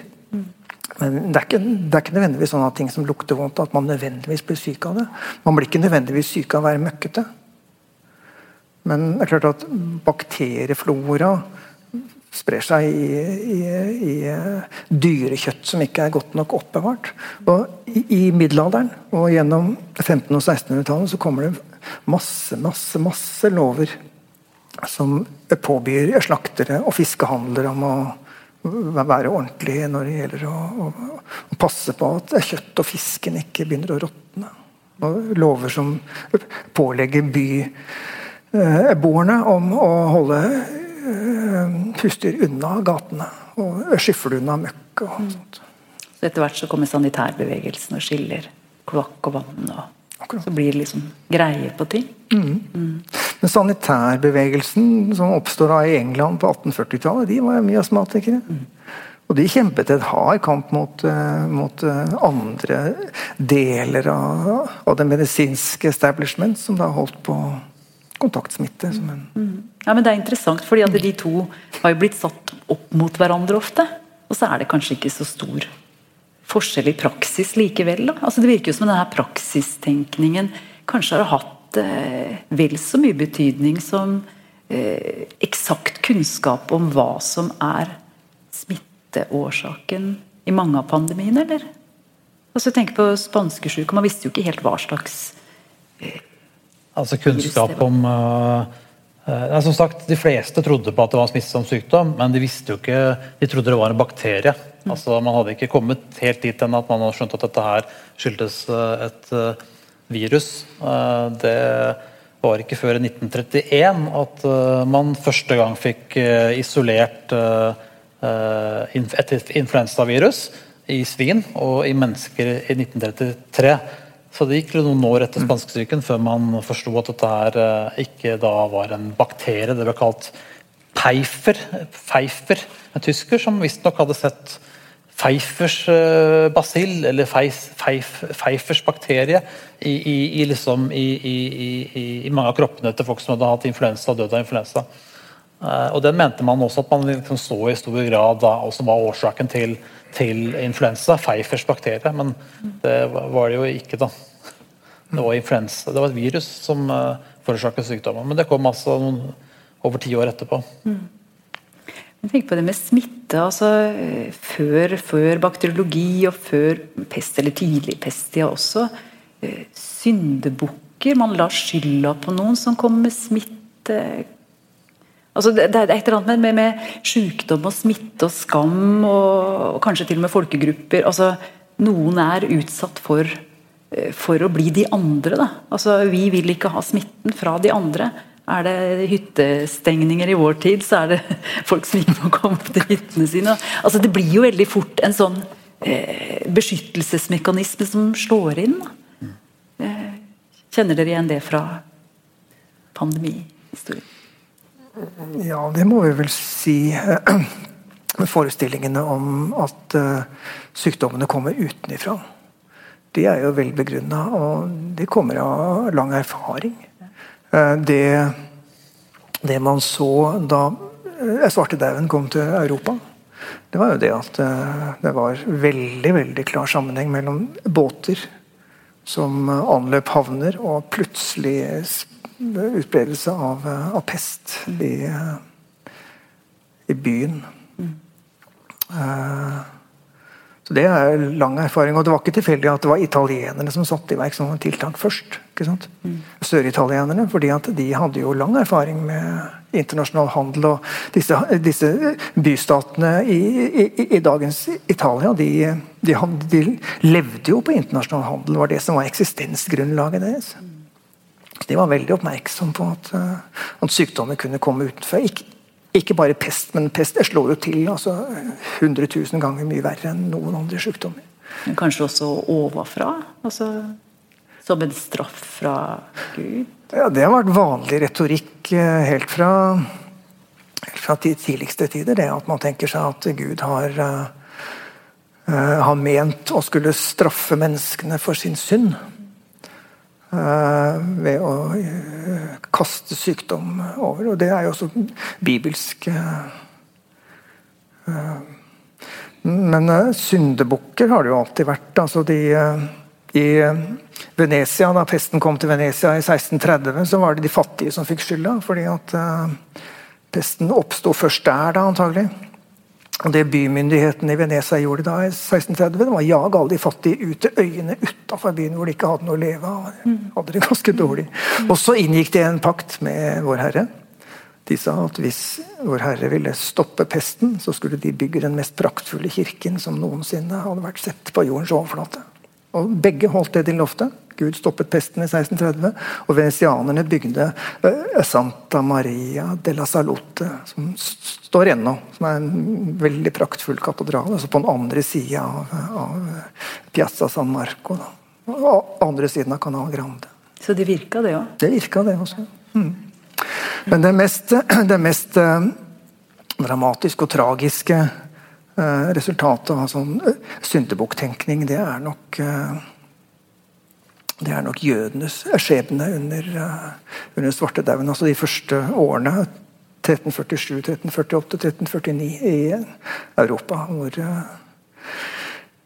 Men det er, ikke, det er, ikke, nødvendigvis sånn at ting som lukter vondt, at man nødvendigvis blir syk av det. Man blir ikke nødvendigvis syk av å være møkkete. Men det er klart at bakterieflora sprer seg i, i, i, dyrekjøtt som ikke er godt nok oppbevart. Og i, i middelalderen og gjennom 1500- og 1600-tallet så kommer det masse, masse, masse lover som påbyr slaktere og fiskehandlere om å være ordentlige når det gjelder å, å, å passe på at kjøtt og fisken ikke begynner å råtne. Og lover som pålegger byboerne om å holde eh, husdyr unna gatene. Og skyfler unna møkk og sånt. Så etter hvert så kommer sanitærbevegelsen og skiller kloakk og vann. og så blir det liksom greie på ting. Mm. Mm. Men sanitærbevegelsen som oppstår da i England på 1840-tallet, de var mye astmatikere. Mm. Og de kjempet et hard kamp mot, uh, mot uh, andre deler av, av, det medisinske establishment, som da holdt på kontaktsmitte. som en mm. Ja, men Det er interessant, fordi at de to har jo blitt satt opp mot hverandre ofte. Og så er det kanskje ikke så stor forskjell i praksis likevel. Da. Altså Det virker jo som denne praksistenkningen kanskje har hatt eh, vel så mye betydning som eh, eksakt kunnskap om hva som er smitteårsaken i mange av pandemiene, eller? Altså tenk på spanskesjuke, man visste jo ikke helt hva slags Altså kunnskap om uh, uh, Som sagt, de fleste trodde på at det var en smittsom sykdom, men de visste jo ikke De trodde det var en bakterie. Altså, man hadde ikke kommet helt dit enn at man hadde skjønt at dette her skyldtes eh, et eh, virus. Eh, det var ikke før i 1931 at man første gang fikk isolert et influensavirus i svin og i mennesker i 1933. Så det gikk noen år etter spanskesyken før man forsto at dette her ikke da var en bakterie. Det ble kalt Pfeiffer, Pfeiffer en tysker som visstnok hadde sett Pfeiffers uh, basill, eller Pfeiffers bakterie, i, i, i, liksom, i, mange av kroppene til folk som hadde hatt influensa og dødd av influensa. Uh, og Den mente man også at man liksom så i stor grad da, og som var årsaken til, til influensa. Pfeifers bakterie. Men det var det jo ikke, da. Det var influensa, det var et virus som uh, forårsaket sykdommen. Men det kom altså noen, over ti år etterpå. Mm. Tenk på det med smitte. altså Før, før bakteriologi og før pest, eller tidlig pesttida også. Eh, syndebukker. Man lar skylda på noen som kommer med smitte. Altså, det, er et eller annet med, med, med sykdom og smitte og skam, og, og, kanskje til og med folkegrupper. altså Noen er utsatt for, eh, for å bli de andre. Da. Altså, vi vil ikke ha smitten fra de andre. Er det hyttestengninger i vår tid, så er det folk som ikke må komme til hyttene sine. Altså Det blir jo veldig fort en sånn eh, beskyttelsesmekanisme som slår inn. Eh, kjenner dere igjen det fra pandemihistorien? Ja, det må vi vel si. Med forestillingene om at uh, sykdommene kommer utenifra. De er jo vel begrunna, og de kommer av lang erfaring. Eh, det, det man så da eh, svartedauden kom til Europa, det var jo det at eh, det var veldig veldig klar sammenheng mellom båter som anløp havner, og plutselig utbredelse av, av pest i, i byen. Mm. Uh, så Det er lang erfaring. og Det var ikke tilfeldig at det var italienerne som satte i verk sånne tiltak først. ikke sant? Mm. Søritalienerne, fordi at de hadde jo lang erfaring med internasjonal handel. og Disse, disse bystatene i, i, i, dagens Italia de, de, de, levde jo på internasjonal handel. Det var det som var eksistensgrunnlaget deres. De var veldig oppmerksom på at, at sykdommer kunne komme utenfra. Ikke, ikke bare pest, men pest slår jo til altså 100 000 ganger mye verre enn noen andre sykdommer. Men kanskje også ovenfra? Altså, som en straff fra Gud? Ja, Det har vært vanlig retorikk eh, helt fra, helt fra de tidligste tider. det At man tenker seg at Gud har, uh, har ment å skulle straffe menneskene for sin synd. Eh, ved å eh, kaste sykdom over. Og det er jo også bibelsk. Eh, men syndebukker har det jo alltid vært. altså de i Venezia, Da pesten kom til Venezia i 1630, så var det de fattige som fikk skylda. fordi at pesten oppsto først der, da, antagelig. Og Det bymyndighetene i Venezia gjorde da i 1630, det var å jage alle de fattige ut til øyene utafor byen hvor de ikke hadde noe å leve av. hadde det ganske dårlig. Og så inngikk de en pakt med Vår Herre. De sa at hvis Vår Herre ville stoppe pesten, så skulle de bygge den mest praktfulle kirken som noensinne hadde vært sett på jordens overflate. Og Begge holdt det de lovte. Gud stoppet pesten i 1630, og venesianerne bygde uh, Santa Maria della Salute, som står ennå. Som er en veldig praktfull katedral. altså På den andre sida av, av, Piazza San Marco. Da. Og andre siden av Canal Grande. Så det virka, det òg? Det virka, det også. Mm. Men det mest, det mest uh, dramatiske og tragiske resultatet av sånn syndebukktenkning, det er nok det er nok jødenes skjebne under, under svartedauden. Altså de første årene. 1347, 1348, 1349 i Europa. Hvor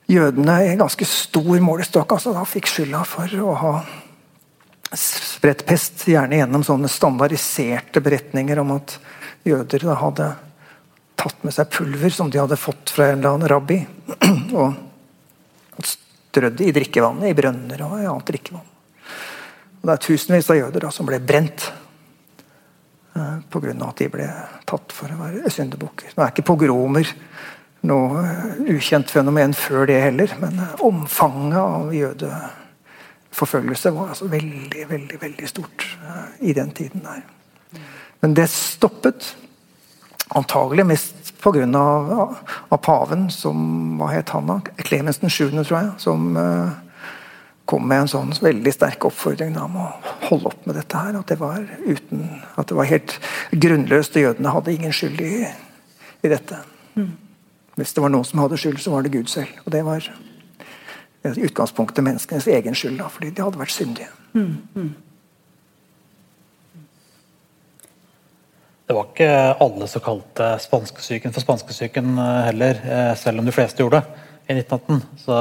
jødene i en ganske stor målestokk altså, da fikk skylda for å ha spredt pest, gjerne gjennom sånne standardiserte beretninger om at jøder da hadde tatt med seg pulver som de hadde fått fra en eller annen rabbi, og strødd det i drikkevannet, i brønner og i annet drikkevann. Og det er tusenvis av jøder da, som ble brent eh, pga. at de ble tatt for å være syndebukker. Nå er ikke pogromer noe ukjent fenomen før det heller, men omfanget av jødeforfølgelse var altså veldig, veldig veldig stort uh, i den tiden. der. Men det stoppet. Antagelig mest pga. Av, av paven, som hva het han da? Clemens 7., tror jeg. Som uh, kom med en sånn veldig sterk oppfordring da, om å holde opp med dette her. At det var, uten, at det var helt grunnløst. og Jødene hadde ingen skyld i, i dette. Mm. Hvis det var noen som hadde skyld, så var det Gud selv. Og det var i utgangspunktet menneskenes egen skyld, da, fordi de hadde vært syndige. Mm, mm. Det var ikke alle som kalte spanskesyken for spanskesyken eh, heller, eh, selv om de fleste gjorde det i 1918. Så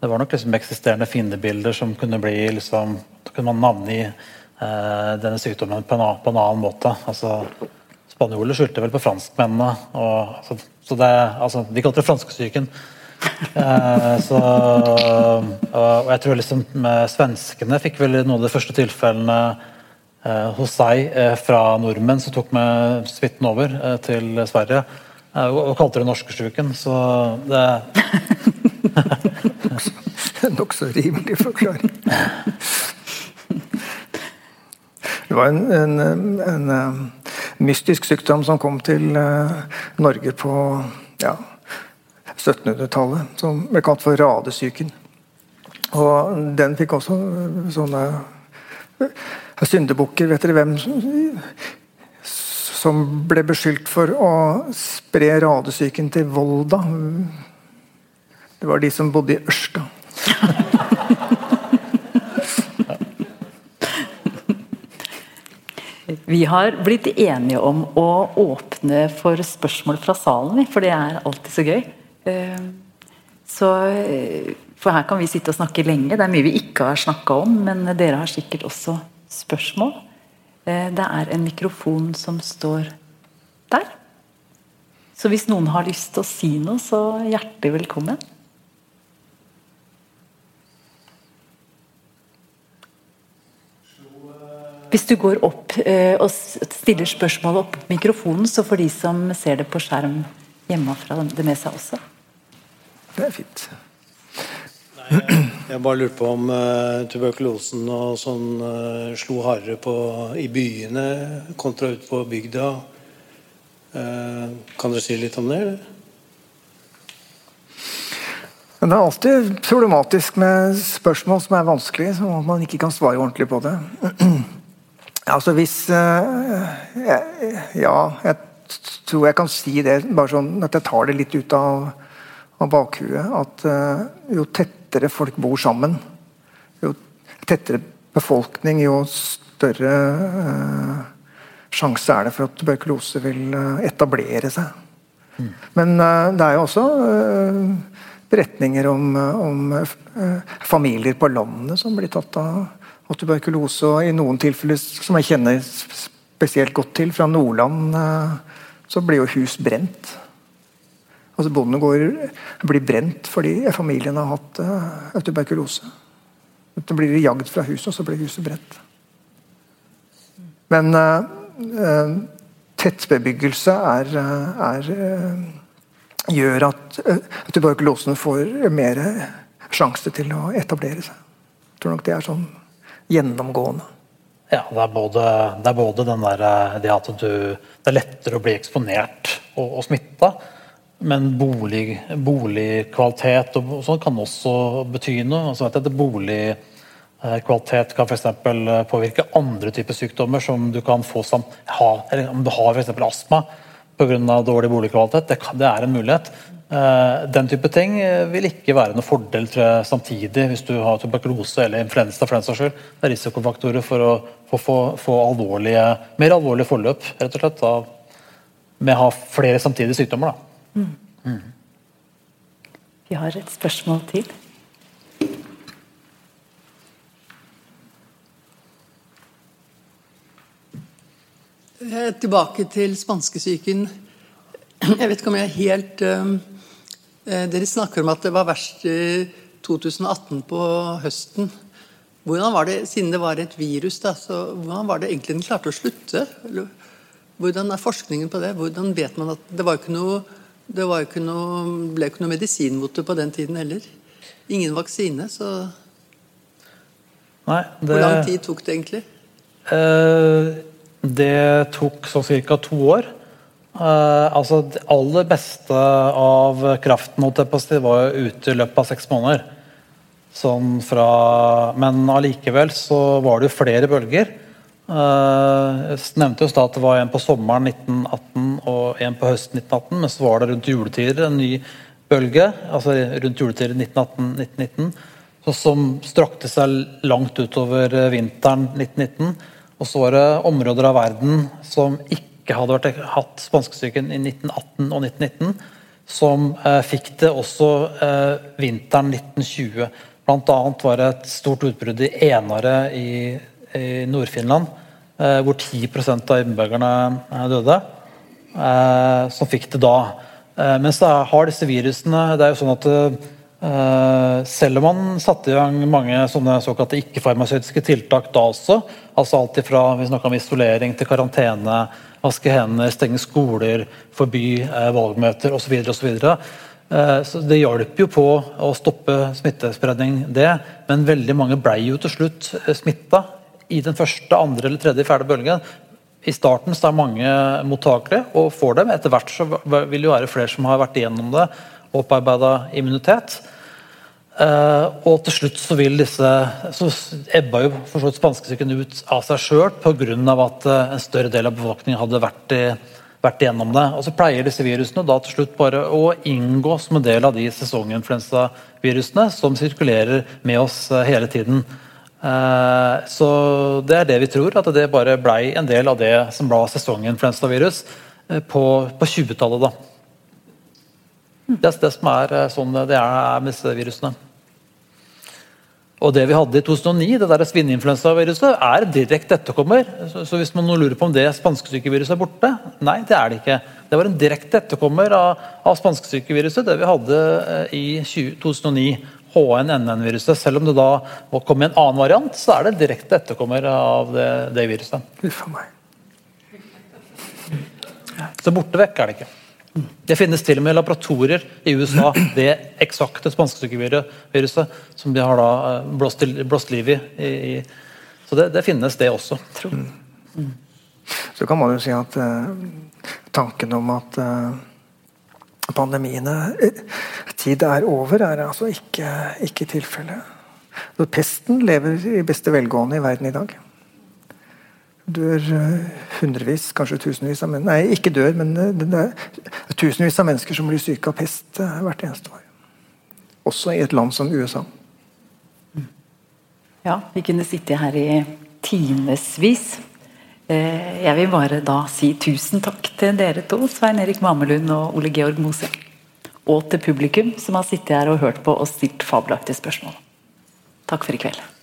det var nok liksom eksisterende fiendebilder som kunne bli liksom, kunne man navngi eh, denne sykdommen på en, på en, annen måte. Altså, Spanjoler skyldte vel på franskmennene. Og, altså, så det, altså, de kalte det franskesyken. Eh, så, og jeg tror liksom Svenskene fikk vel noen av de første tilfellene eh, hos seg eh, fra nordmenn som tok med suiten over til Sverige. og kalte det norskesyken, så det Nokså rimelig forklaring. Det var en, en, en, mystisk sykdom som kom til Norge på ja, 1700-tallet, som ble kalt for radesyken. Og den fikk også sånne syndebukker. Vet dere hvem som ble beskyldt for å spre radesyken til Volda? Det var de som bodde i Ørsta. Vi har blitt enige om å åpne for spørsmål fra salen, for det er alltid så gøy. Eh, så, eh, for her kan vi sitte og snakke lenge. Det er mye vi ikke har snakka om, men dere har sikkert også spørsmål. Eh, det er en mikrofon som står der. Så hvis noen har lyst til å si noe, så hjertelig velkommen. Hvis du går opp og stiller spørsmål opp mikrofonen, så får de som ser det på skjerm hjemmefra, det med seg også. Det er fint. Jeg bare lurte på om uh, tuberkulosen og sånn uh, slo hardere på i byene kontra ute på bygda. Uh, kan dere si litt om det? eller? Det er alltid problematisk med spørsmål som er vanskelige, som om man ikke kan svare ordentlig på det. altså hvis Ja, jeg tror jeg kan si det, bare sånn at jeg tar det litt ut av av bakhuet at jo tettere folk bor sammen, jo tettere befolkning, jo større uh, sjanse er det for at tuberkulose vil uh, etablere seg. Mm. Men det er jo også beretninger om, om familier på landet som blir tatt av, av tuberkulose. Og i noen tilfeller som jeg kjenner spesielt godt til, fra Nordland, så blir jo hus brent. Altså Bondegårder blir brent fordi familien har hatt uh, tuberkulose. Da blir de jagd fra huset, og så blir huset brent. Men uh, uh, tettbebyggelse er, er gjør at tuberkulosen får mer sjanse til å etablere seg. Jeg tror nok det er sånn gjennomgående. Ja, det er både, det er både der, det at du, det er lettere å bli eksponert og, og smitta. Men bolig, boligkvalitet og, sånn kan også bety noe. Altså, at Boligkvalitet kan f.eks. påvirke andre typer sykdommer som du kan få som ha, eller om du har f.eks. astma pga. dårlig boligkvalitet. Det, det, er en mulighet. Uh, den type ting vil ikke være noe fordel jeg, samtidig hvis du har tuberkulose eller influensa. for den saks skyld. Det er risikofaktorer for å få, få alvorlige, mer alvorlige forløp rett og slett, da, med å ha flere samtidige sykdommer. Da. Mm. Vi har et spørsmål til. Tilbake til spanskesyken. Jeg vet ikke om jeg er helt um, Dere snakker om at det var verst i 2018 på høsten. Hvordan var det, Siden det var et virus, da, så hvordan var det egentlig den klarte å slutte? Hvordan er forskningen på det? Hvordan vet man at Det var ikke noe det var ikke noe, ble ikke noe medisin mot det på den tiden heller. Ingen vaksine, så Nei, det, Hvor lang tid tok det egentlig? Eh, det tok sånn ca. to år. Eh, altså Det aller beste av kraften var jo ute i løpet av seks måneder. Sånn fra, men allikevel så var det jo flere bølger. Eh, jeg nevnte jo at det var en på sommeren 1918 og en på høsten 1918, men så var det rundt juletider en ny bølge, altså rundt juletider 1918-1919, som strakte seg langt utover eh, vinteren 1919. Og så var det områder av verden som ikke hadde vært, hatt spanskesyken i 1918 og 1919, som eh, fikk det også eh, vinteren 1920. Blant annet var det et stort utbrudd i Enare i i Nord-Finland, eh, hvor 10 av innbyggerne eh, døde. Eh, som fikk det da. Mens det har disse virusene Det er jo sånn at selv om man satte i gang mange sånne såkalte ikke-farmasøytiske tiltak da også, altså alt ifra vi om isolering til karantene, vaske hendene, stenge skoler, forby valgmøter osv., osv. Så det hjalp jo på å stoppe smittespredning, det. Men veldig mange ble jo til slutt smitta i den første, andre eller tredje, fjerde bølgen. I starten så er mange mottakelige og får dem. Etter hvert så vil det være flere som har vært igjennom det og opparbeida immunitet. Uh, og til slutt så vil disse så ebba jo for så vidt spanskesyken ut av seg sjøl pga. at uh, en større del av befolkningen hadde vært, i, vært igjennom det. Og så pleier disse virusene da til slutt bare å inngå som en del av de sesonginfluensavirusene som sirkulerer med oss uh, hele tiden. Eh, så det er det vi tror, at det bare blei en del av det som ble sesongen for influensavirus på, på 20-tallet. Det er det som er eh, sånn det er med disse virusene. Og det vi hadde i 2009, det der svineinfluensaviruset, er direkte etterkommer. Så, hvis man lurer på om det spanskesykeviruset er borte, nei, det er det ikke. Det var en direkte etterkommer av, av spanskesykeviruset, det vi hadde i 20, 2009. H1N1-viruset. Selv om det da kom en annen variant, så er det direkte etterkommer av det, det viruset. Uffa meg. Så borte vekk er det ikke. Det finnes til og med laboratorier i USA, det eksakte spanskesykeviruset, som de har da eh, blåst, til, blåst liv i. i så det, det, finnes, det også. Tror. Mm. Så kan man jo si at eh, tanken om at uh, pandemiene eh, tid er over, er altså ikke, ikke tilfellet. Pesten lever i beste velgående i verden i dag. Dør eh, hundrevis, kanskje tusenvis av mennesker Nei, ikke dør, men eh, det er tusenvis av mennesker som blir syke av pest hvert eneste år. Også i et land som USA. Ja, vi kunne sitte her i timevis jeg vil bare da si tusen takk til dere to, Svein Erik Mamelund og Ole Georg Mose. Og til publikum som har sittet her og hørt på og stilt fabelaktige spørsmål. Takk for i kveld.